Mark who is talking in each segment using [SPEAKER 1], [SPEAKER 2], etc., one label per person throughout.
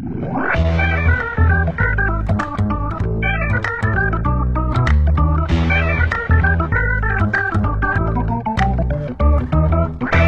[SPEAKER 1] What?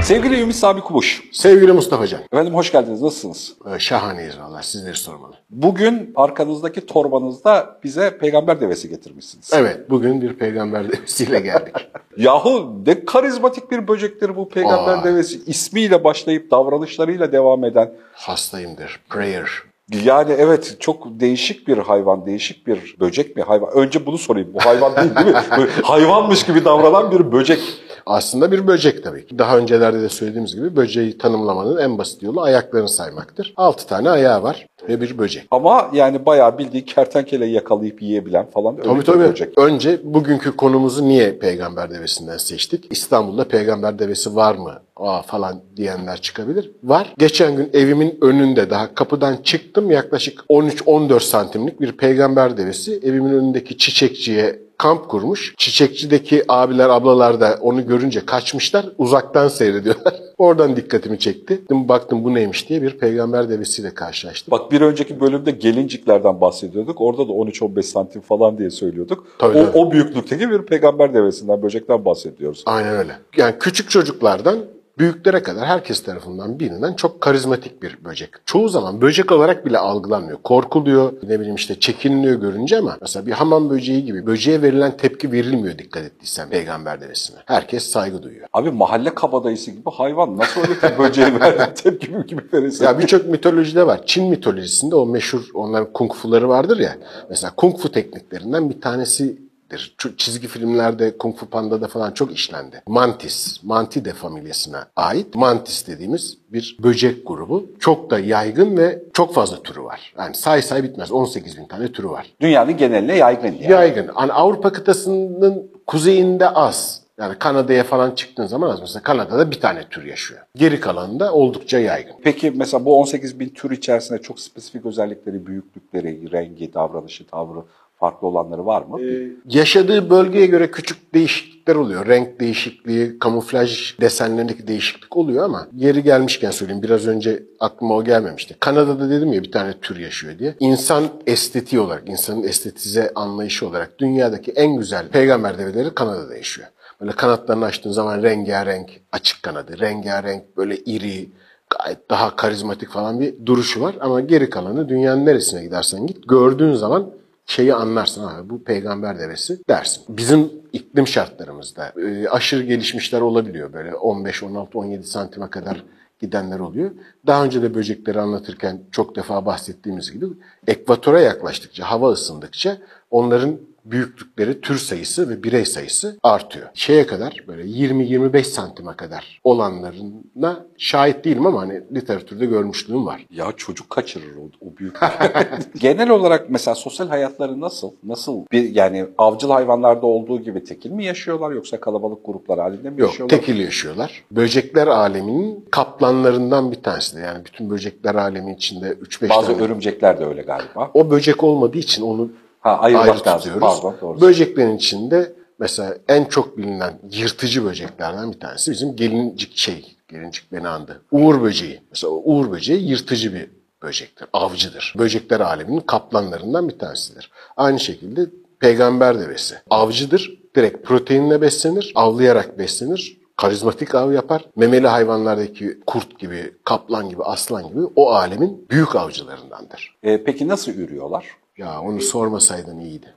[SPEAKER 1] Sevgili Ümit Sabi Kubuş.
[SPEAKER 2] Sevgili Mustafa Can.
[SPEAKER 1] Efendim hoş geldiniz. Nasılsınız?
[SPEAKER 2] Ee, Şahaneyiz valla sizleri sormalı.
[SPEAKER 1] Bugün arkanızdaki torbanızda bize peygamber devesi getirmişsiniz.
[SPEAKER 2] Evet bugün bir peygamber devesiyle geldik.
[SPEAKER 1] Yahu ne karizmatik bir böcektir bu peygamber
[SPEAKER 2] Aa.
[SPEAKER 1] devesi. İsmiyle başlayıp davranışlarıyla devam eden.
[SPEAKER 2] Hastayımdır. Prayer.
[SPEAKER 1] Yani evet çok değişik bir hayvan, değişik bir böcek mi hayvan? Önce bunu sorayım. Bu hayvan değil değil mi? Böyle hayvanmış gibi davranan bir böcek.
[SPEAKER 2] Aslında bir böcek tabii ki. Daha öncelerde de söylediğimiz gibi böceği tanımlamanın en basit yolu ayaklarını saymaktır. 6 tane ayağı var ve bir böcek.
[SPEAKER 1] Ama yani bayağı bildiği kertenkeleyi yakalayıp yiyebilen falan öyle
[SPEAKER 2] Tabii
[SPEAKER 1] bir
[SPEAKER 2] tabii.
[SPEAKER 1] böcek.
[SPEAKER 2] Önce bugünkü konumuzu niye peygamber devesinden seçtik? İstanbul'da peygamber devesi var mı? Aa falan diyenler çıkabilir. Var. Geçen gün evimin önünde daha kapıdan çıktım yaklaşık 13-14 santimlik bir peygamber devesi evimin önündeki çiçekçiye kamp kurmuş. Çiçekçideki abiler ablalar da onu görünce kaçmışlar. Uzaktan seyrediyorlar. Oradan dikkatimi çekti. Baktım bu neymiş diye bir peygamber devesiyle karşılaştım.
[SPEAKER 1] Bak bir önceki bölümde gelinciklerden bahsediyorduk. Orada da 13-15 santim falan diye söylüyorduk.
[SPEAKER 2] Tabii,
[SPEAKER 1] o,
[SPEAKER 2] tabii.
[SPEAKER 1] o büyüklükteki bir peygamber devesinden, böcekten bahsediyoruz.
[SPEAKER 2] Aynen öyle. Yani küçük çocuklardan büyüklere kadar herkes tarafından bilinen çok karizmatik bir böcek. Çoğu zaman böcek olarak bile algılanmıyor. Korkuluyor, ne bileyim işte çekiniliyor görünce ama mesela bir hamam böceği gibi böceğe verilen tepki verilmiyor dikkat ettiysen peygamber devesine. Herkes saygı duyuyor.
[SPEAKER 1] Abi mahalle kabadayısı gibi hayvan nasıl öyle bir böceğe verdi tepki gibi verirsin?
[SPEAKER 2] Ya birçok mitolojide var. Çin mitolojisinde o meşhur onların kung fuları vardır ya. Mesela kung fu tekniklerinden bir Şu çizgi filmlerde Kung Fu Panda'da falan çok işlendi. Mantis, Mantide familyasına ait Mantis dediğimiz bir böcek grubu. Çok da yaygın ve çok fazla türü var. Yani say say bitmez. 18 bin tane türü var.
[SPEAKER 1] Dünyanın geneline yaygın yani.
[SPEAKER 2] Yaygın. Hani Avrupa kıtasının kuzeyinde az. Yani Kanada'ya falan çıktığın zaman az. Mesela Kanada'da bir tane tür yaşıyor. Geri kalanında oldukça yaygın.
[SPEAKER 1] Peki mesela bu 18 bin tür içerisinde çok spesifik özellikleri, büyüklükleri, rengi, davranışı, tavrı farklı olanları var mı?
[SPEAKER 2] Yaşadığı bölgeye göre küçük değişiklikler oluyor. Renk değişikliği, kamuflaj desenlerindeki değişiklik oluyor ama yeri gelmişken söyleyeyim biraz önce aklıma o gelmemişti. Kanada'da dedim ya bir tane tür yaşıyor diye. İnsan estetiği olarak, insanın estetize anlayışı olarak dünyadaki en güzel peygamber develeri Kanada'da yaşıyor. Böyle kanatlarını açtığın zaman rengarenk, açık kanadı, rengarenk, böyle iri, gayet daha karizmatik falan bir duruşu var. Ama geri kalanı dünyanın neresine gidersen git gördüğün zaman şeyi anlarsın abi bu peygamber devesi dersin. Bizim iklim şartlarımızda e, aşırı gelişmişler olabiliyor böyle 15, 16, 17 santime kadar gidenler oluyor. Daha önce de böcekleri anlatırken çok defa bahsettiğimiz gibi ekvatora yaklaştıkça, hava ısındıkça onların büyüklükleri, tür sayısı ve birey sayısı artıyor. Şeye kadar böyle 20-25 santime kadar olanlarına şahit değilim ama hani literatürde görmüşlüğüm var.
[SPEAKER 1] Ya çocuk kaçırır o, o büyük. Genel olarak mesela sosyal hayatları nasıl? Nasıl bir yani avcıl hayvanlarda olduğu gibi tekil mi yaşıyorlar yoksa kalabalık gruplar halinde mi
[SPEAKER 2] Yok,
[SPEAKER 1] yaşıyorlar?
[SPEAKER 2] tekil yaşıyorlar. Böcekler aleminin kaplanlarından bir tanesi de. Yani bütün böcekler alemi içinde 3-5
[SPEAKER 1] Bazı
[SPEAKER 2] tane.
[SPEAKER 1] örümcekler de öyle galiba.
[SPEAKER 2] O böcek olmadığı için onu
[SPEAKER 1] Ha ayırmak
[SPEAKER 2] ayrı
[SPEAKER 1] lazım.
[SPEAKER 2] tutuyoruz.
[SPEAKER 1] Pardon doğru.
[SPEAKER 2] Böceklerin içinde mesela en çok bilinen yırtıcı böceklerden bir tanesi bizim gelincik şey, gelincik beni andı. Uğur böceği. Mesela uğur böceği yırtıcı bir böcektir, avcıdır. Böcekler aleminin kaplanlarından bir tanesidir. Aynı şekilde peygamber devesi. Avcıdır, direkt proteinle beslenir, avlayarak beslenir. Karizmatik av yapar. Memeli hayvanlardaki kurt gibi, kaplan gibi, aslan gibi o alemin büyük avcılarındandır.
[SPEAKER 1] Ee, peki nasıl ürüyorlar?
[SPEAKER 2] Ya onu sormasaydın iyiydi.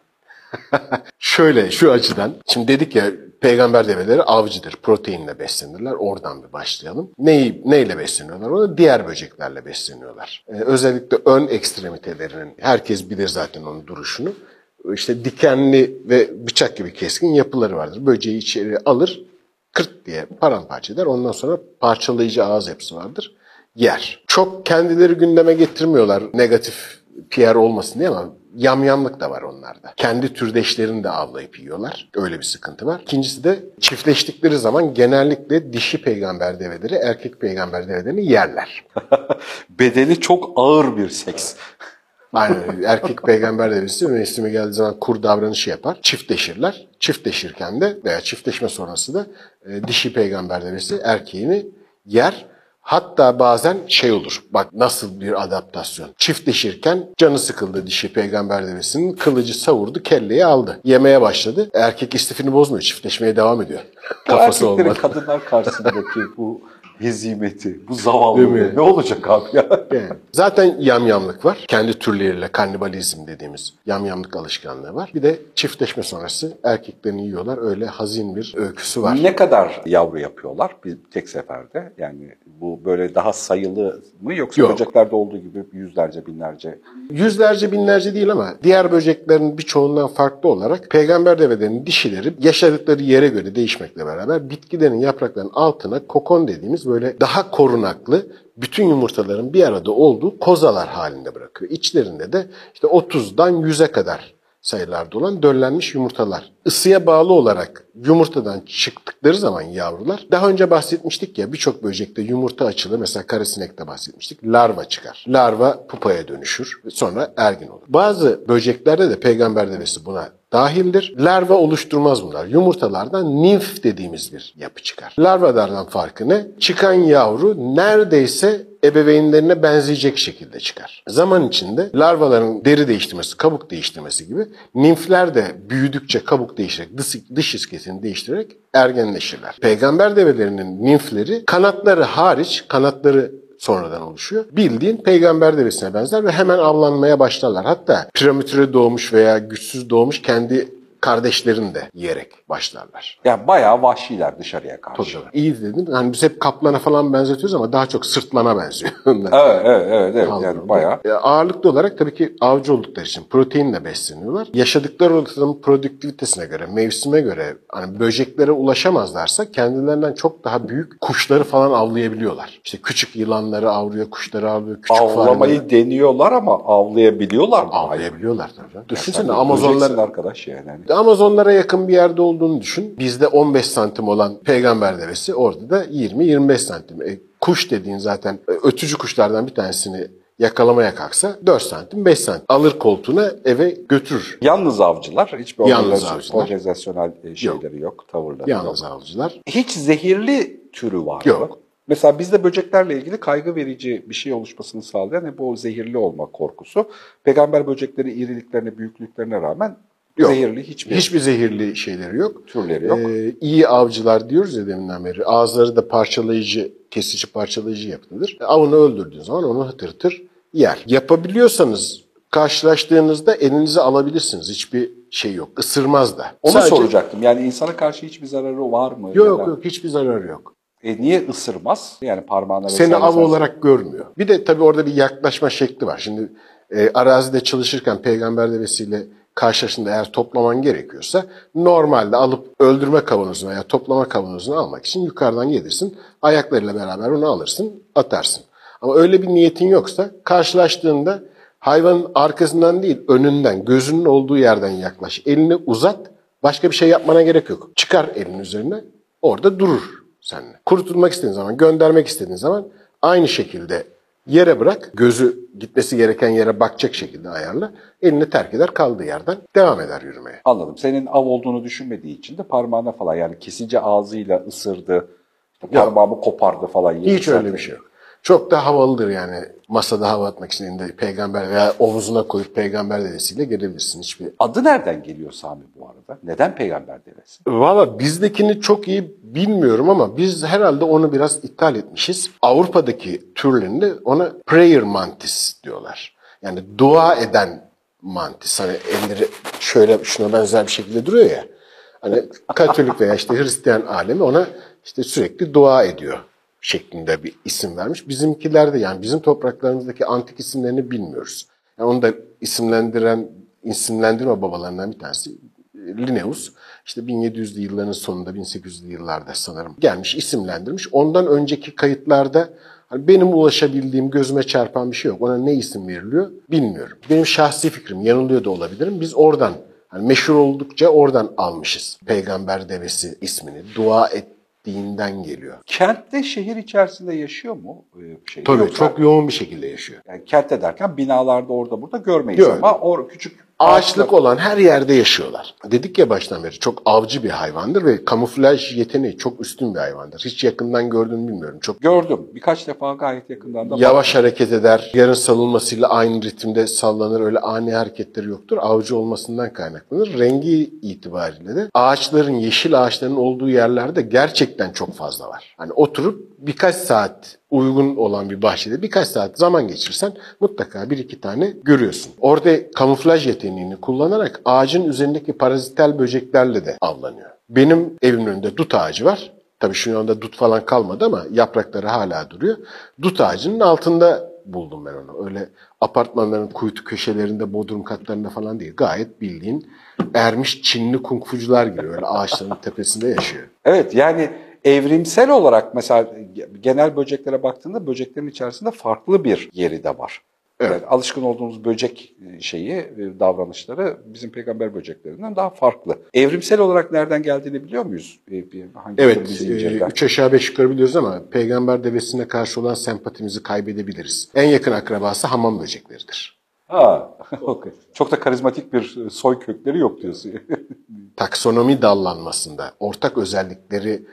[SPEAKER 2] Şöyle şu açıdan. Şimdi dedik ya peygamber develeri avcıdır. Proteinle beslenirler. Oradan bir başlayalım. Neyi, neyle besleniyorlar? Onu diğer böceklerle besleniyorlar. Ee, özellikle ön ekstremitelerinin herkes bilir zaten onun duruşunu. İşte dikenli ve bıçak gibi keskin yapıları vardır. Böceği içeri alır, kırt diye paramparça eder. Ondan sonra parçalayıcı ağız yapısı vardır. Yer. Çok kendileri gündeme getirmiyorlar negatif PR olmasın diye ama yamyamlık da var onlarda. Kendi türdeşlerini de avlayıp yiyorlar. Öyle bir sıkıntı var. İkincisi de çiftleştikleri zaman genellikle dişi peygamber develeri erkek peygamber develerini yerler.
[SPEAKER 1] Bedeli çok ağır bir seks.
[SPEAKER 2] Aynen erkek peygamber devesi mevsimi geldiği zaman kur davranışı yapar. Çiftleşirler. Çiftleşirken de veya çiftleşme sonrası da e, dişi peygamber devesi erkeğini yer. Hatta bazen şey olur. Bak nasıl bir adaptasyon. Çiftleşirken canı sıkıldı dişi peygamber devesinin. Kılıcı savurdu, kelleyi aldı. Yemeye başladı. Erkek istifini bozmuyor. Çiftleşmeye devam ediyor.
[SPEAKER 1] Bu
[SPEAKER 2] Kafası
[SPEAKER 1] erkeklerin
[SPEAKER 2] olmadı.
[SPEAKER 1] kadınlar karşısındaki bu hezimeti, bu zavallılığı ne olacak abi ya?
[SPEAKER 2] Yani zaten yamyamlık var. Kendi türleriyle kannibalizm dediğimiz yamyamlık alışkanlığı var. Bir de çiftleşme sonrası erkeklerini yiyorlar. Öyle hazin bir öyküsü var.
[SPEAKER 1] Ne kadar yavru yapıyorlar bir tek seferde? Yani bu böyle daha sayılı mı yoksa
[SPEAKER 2] Yok.
[SPEAKER 1] böceklerde olduğu gibi yüzlerce binlerce?
[SPEAKER 2] Yüzlerce binlerce değil ama diğer böceklerin birçoğundan farklı olarak peygamber develerinin dişileri yaşadıkları yere göre değişmekle beraber bitkilerin yapraklarının altına kokon dediğimiz böyle daha korunaklı bütün yumurtaların bir arada olduğu kozalar halinde bırakıyor. İçlerinde de işte 30'dan 100'e kadar sayılarda olan döllenmiş yumurtalar. Isıya bağlı olarak yumurtadan çıktıkları zaman yavrular, daha önce bahsetmiştik ya birçok böcekte yumurta açılır. Mesela karasinekte bahsetmiştik. Larva çıkar. Larva pupaya dönüşür sonra ergin olur. Bazı böceklerde de peygamber devesi buna dahildir. Larva oluşturmaz bunlar. Yumurtalardan nimf dediğimiz bir yapı çıkar. Larvalardan farkı ne? Çıkan yavru neredeyse ebeveynlerine benzeyecek şekilde çıkar. Zaman içinde larvaların deri değiştirmesi, kabuk değiştirmesi gibi nimfler de büyüdükçe kabuk değiştirerek, dış, dış iskesini değiştirerek ergenleşirler. Peygamber develerinin nimfleri kanatları hariç, kanatları sonradan oluşuyor. Bildiğin peygamber devesine benzer ve hemen avlanmaya başlarlar. Hatta prematüre doğmuş veya güçsüz doğmuş kendi kardeşlerini de yiyerek başlarlar.
[SPEAKER 1] Yani bayağı vahşiler dışarıya karşı.
[SPEAKER 2] İyi dedin. Hani biz hep kaplana falan benzetiyoruz ama daha çok sırtlana benziyor.
[SPEAKER 1] Evet, evet, evet, evet. Yani bayağı.
[SPEAKER 2] E, ağırlıklı olarak tabii ki avcı oldukları için proteinle besleniyorlar. Yaşadıkları ortamın produktivitesine göre, mevsime göre hani böceklere ulaşamazlarsa kendilerinden çok daha büyük kuşları falan avlayabiliyorlar. İşte küçük yılanları avlıyor, kuşları avlıyor, küçük
[SPEAKER 1] Avlamayı
[SPEAKER 2] fareleri
[SPEAKER 1] deniyorlar ama avlayabiliyorlar mı?
[SPEAKER 2] avlayabiliyorlar tabii.
[SPEAKER 1] Sen
[SPEAKER 2] Düşünsene
[SPEAKER 1] de
[SPEAKER 2] Amazonlar
[SPEAKER 1] arkadaş yani.
[SPEAKER 2] Amazonlara yakın bir yerde olduğunu düşün. Bizde 15 santim olan peygamber devesi orada da 20-25 santim. E, kuş dediğin zaten e, ötücü kuşlardan bir tanesini yakalamaya kalksa 4 santim 5 santim. Alır koltuğuna eve götürür.
[SPEAKER 1] Yalnız avcılar, hiçbir
[SPEAKER 2] Yalnız avcılar.
[SPEAKER 1] organizasyonel e, şeyleri yok, tavırları
[SPEAKER 2] Yalnız
[SPEAKER 1] yok.
[SPEAKER 2] avcılar.
[SPEAKER 1] Hiç zehirli türü var
[SPEAKER 2] Yok.
[SPEAKER 1] mı? Mesela bizde böceklerle ilgili kaygı verici bir şey oluşmasını sağlayan hep o zehirli olma korkusu. Peygamber böcekleri iriliklerine, büyüklüklerine rağmen
[SPEAKER 2] Yok.
[SPEAKER 1] zehirli hiçbir,
[SPEAKER 2] Hiçbir zehirli şeyleri yok.
[SPEAKER 1] türleri yok.
[SPEAKER 2] Ee, iyi avcılar diyoruz ya deminden beri. Ağızları da parçalayıcı, kesici parçalayıcı yapılıdır. Avını öldürdüğün zaman onu hıtır hıtır yer. Yapabiliyorsanız karşılaştığınızda elinize alabilirsiniz. Hiçbir şey yok. Isırmaz da.
[SPEAKER 1] Onu
[SPEAKER 2] Sadece-
[SPEAKER 1] soracaktım. Yani insana karşı hiçbir zararı var mı?
[SPEAKER 2] Yok
[SPEAKER 1] Ya
[SPEAKER 2] yok. Hiçbir zararı yok.
[SPEAKER 1] E niye ısırmaz? Yani parmağına
[SPEAKER 2] Seni av
[SPEAKER 1] sen-
[SPEAKER 2] olarak görmüyor. Bir de tabii orada bir yaklaşma şekli var. Şimdi e, arazide çalışırken peygamber devesiyle karşılaştığında eğer toplaman gerekiyorsa normalde alıp öldürme kavanozunu veya toplama kavanozunu almak için yukarıdan gelirsin. Ayaklarıyla beraber onu alırsın, atarsın. Ama öyle bir niyetin yoksa karşılaştığında hayvanın arkasından değil önünden, gözünün olduğu yerden yaklaş. Elini uzat, başka bir şey yapmana gerek yok. Çıkar elin üzerine, orada durur seninle. Kurtulmak istediğin zaman, göndermek istediğin zaman aynı şekilde yere bırak. Gözü gitmesi gereken yere bakacak şekilde ayarla. Elini terk eder kaldığı yerden devam eder yürümeye.
[SPEAKER 1] Anladım. Senin av olduğunu düşünmediği için de parmağına falan yani kesici ağzıyla ısırdı, işte parmağımı kopardı falan.
[SPEAKER 2] Hiç öyle bir şey yok. Çok da havalıdır yani masada hava atmak için elinde peygamber veya omuzuna koyup peygamber dedesiyle gelebilirsin. Hiçbir
[SPEAKER 1] Adı nereden geliyor Sami bu arada? Neden peygamber devesi?
[SPEAKER 2] Valla bizdekini çok iyi bilmiyorum ama biz herhalde onu biraz ithal etmişiz. Avrupa'daki türlerinde ona prayer mantis diyorlar. Yani dua eden mantis. Hani elleri şöyle şuna benzer bir şekilde duruyor ya. Hani Katolik veya işte Hristiyan alemi ona işte sürekli dua ediyor şeklinde bir isim vermiş. Bizimkiler de yani bizim topraklarımızdaki antik isimlerini bilmiyoruz. Yani onu da isimlendiren isimlendirme babalarından bir tanesi Linnaeus işte 1700'lü yılların sonunda 1800'lü yıllarda sanırım gelmiş isimlendirmiş. Ondan önceki kayıtlarda hani benim ulaşabildiğim gözüme çarpan bir şey yok. Ona ne isim veriliyor bilmiyorum. Benim şahsi fikrim yanılıyor da olabilirim. Biz oradan hani meşhur oldukça oradan almışız. Peygamber devesi ismini. Dua ettiğinden geliyor.
[SPEAKER 1] Kentte şehir içerisinde yaşıyor mu? e, Şey,
[SPEAKER 2] Tabii
[SPEAKER 1] Yoksa-
[SPEAKER 2] çok yoğun bir şekilde yaşıyor.
[SPEAKER 1] Yani kentte derken binalarda orada burada görmeyiz
[SPEAKER 2] Yok.
[SPEAKER 1] ama or küçük
[SPEAKER 2] Ağaçlık olan her yerde yaşıyorlar. Dedik ya baştan beri çok avcı bir hayvandır ve kamuflaj yeteneği çok üstün bir hayvandır. Hiç yakından gördüğünü bilmiyorum. Çok
[SPEAKER 1] Gördüm. Birkaç defa gayet yakından da
[SPEAKER 2] yavaş hareket eder. Yarın salınmasıyla aynı ritimde sallanır. Öyle ani hareketleri yoktur. Avcı olmasından kaynaklanır. Rengi itibariyle de ağaçların, yeşil ağaçların olduğu yerlerde gerçekten çok fazla var. Hani oturup birkaç saat uygun olan bir bahçede birkaç saat zaman geçirsen mutlaka bir iki tane görüyorsun. Orada kamuflaj yeteneğini kullanarak ağacın üzerindeki parazitel böceklerle de avlanıyor. Benim evimin önünde dut ağacı var. Tabii şu anda dut falan kalmadı ama yaprakları hala duruyor. Dut ağacının altında buldum ben onu. Öyle apartmanların kuytu köşelerinde, bodrum katlarında falan değil. Gayet bildiğin ermiş Çinli kungfucular gibi öyle ağaçların tepesinde yaşıyor.
[SPEAKER 1] Evet yani evrimsel olarak mesela genel böceklere baktığında böceklerin içerisinde farklı bir yeri de var.
[SPEAKER 2] Evet.
[SPEAKER 1] Yani alışkın olduğumuz böcek şeyi, e, davranışları bizim peygamber böceklerinden daha farklı. Evrimsel olarak nereden geldiğini biliyor muyuz? E, Hangi
[SPEAKER 2] Evet, e, üç aşağı beş yukarı biliyoruz ama peygamber devesine karşı olan sempatimizi kaybedebiliriz. En yakın akrabası hamam böcekleridir.
[SPEAKER 1] Ha, okey. Çok da karizmatik bir soy kökleri yok diyorsun.
[SPEAKER 2] Taksonomi dallanmasında ortak özellikleri e,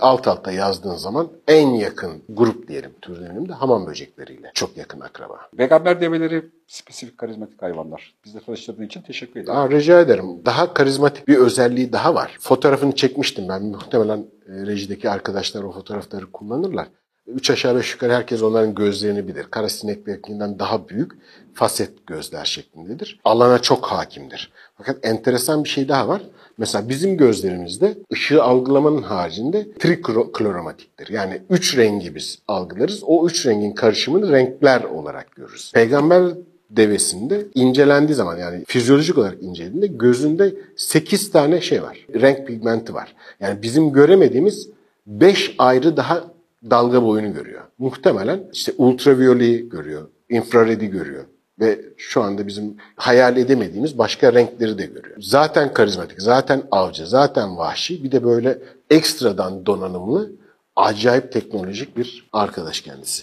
[SPEAKER 2] alt alta yazdığın zaman en yakın grup diyelim, tür diyelim de hamam böcekleriyle çok yakın akraba.
[SPEAKER 1] peygamber develeri spesifik karizmatik hayvanlar. Bizle tanıştırdığın için teşekkür ederim.
[SPEAKER 2] Aa, rica ederim. Daha karizmatik bir özelliği daha var. Fotoğrafını çekmiştim ben. Muhtemelen e, rejideki arkadaşlar o fotoğrafları kullanırlar. Üç aşağı beş yukarı herkes onların gözlerini bilir. Kara sineklerinden daha büyük faset gözler şeklindedir. Alana çok hakimdir. Fakat enteresan bir şey daha var. Mesela bizim gözlerimizde ışığı algılamanın haricinde trikloromatiktir. Yani üç rengi biz algılarız. O üç rengin karışımını renkler olarak görürüz. Peygamber devesinde incelendiği zaman yani fizyolojik olarak incelediğinde gözünde 8 tane şey var. Renk pigmenti var. Yani bizim göremediğimiz 5 ayrı daha dalga boyunu görüyor. Muhtemelen işte ultraviyoleyi görüyor, infraredi görüyor ve şu anda bizim hayal edemediğimiz başka renkleri de görüyor. Zaten karizmatik, zaten avcı, zaten vahşi bir de böyle ekstradan donanımlı acayip teknolojik bir arkadaş kendisi.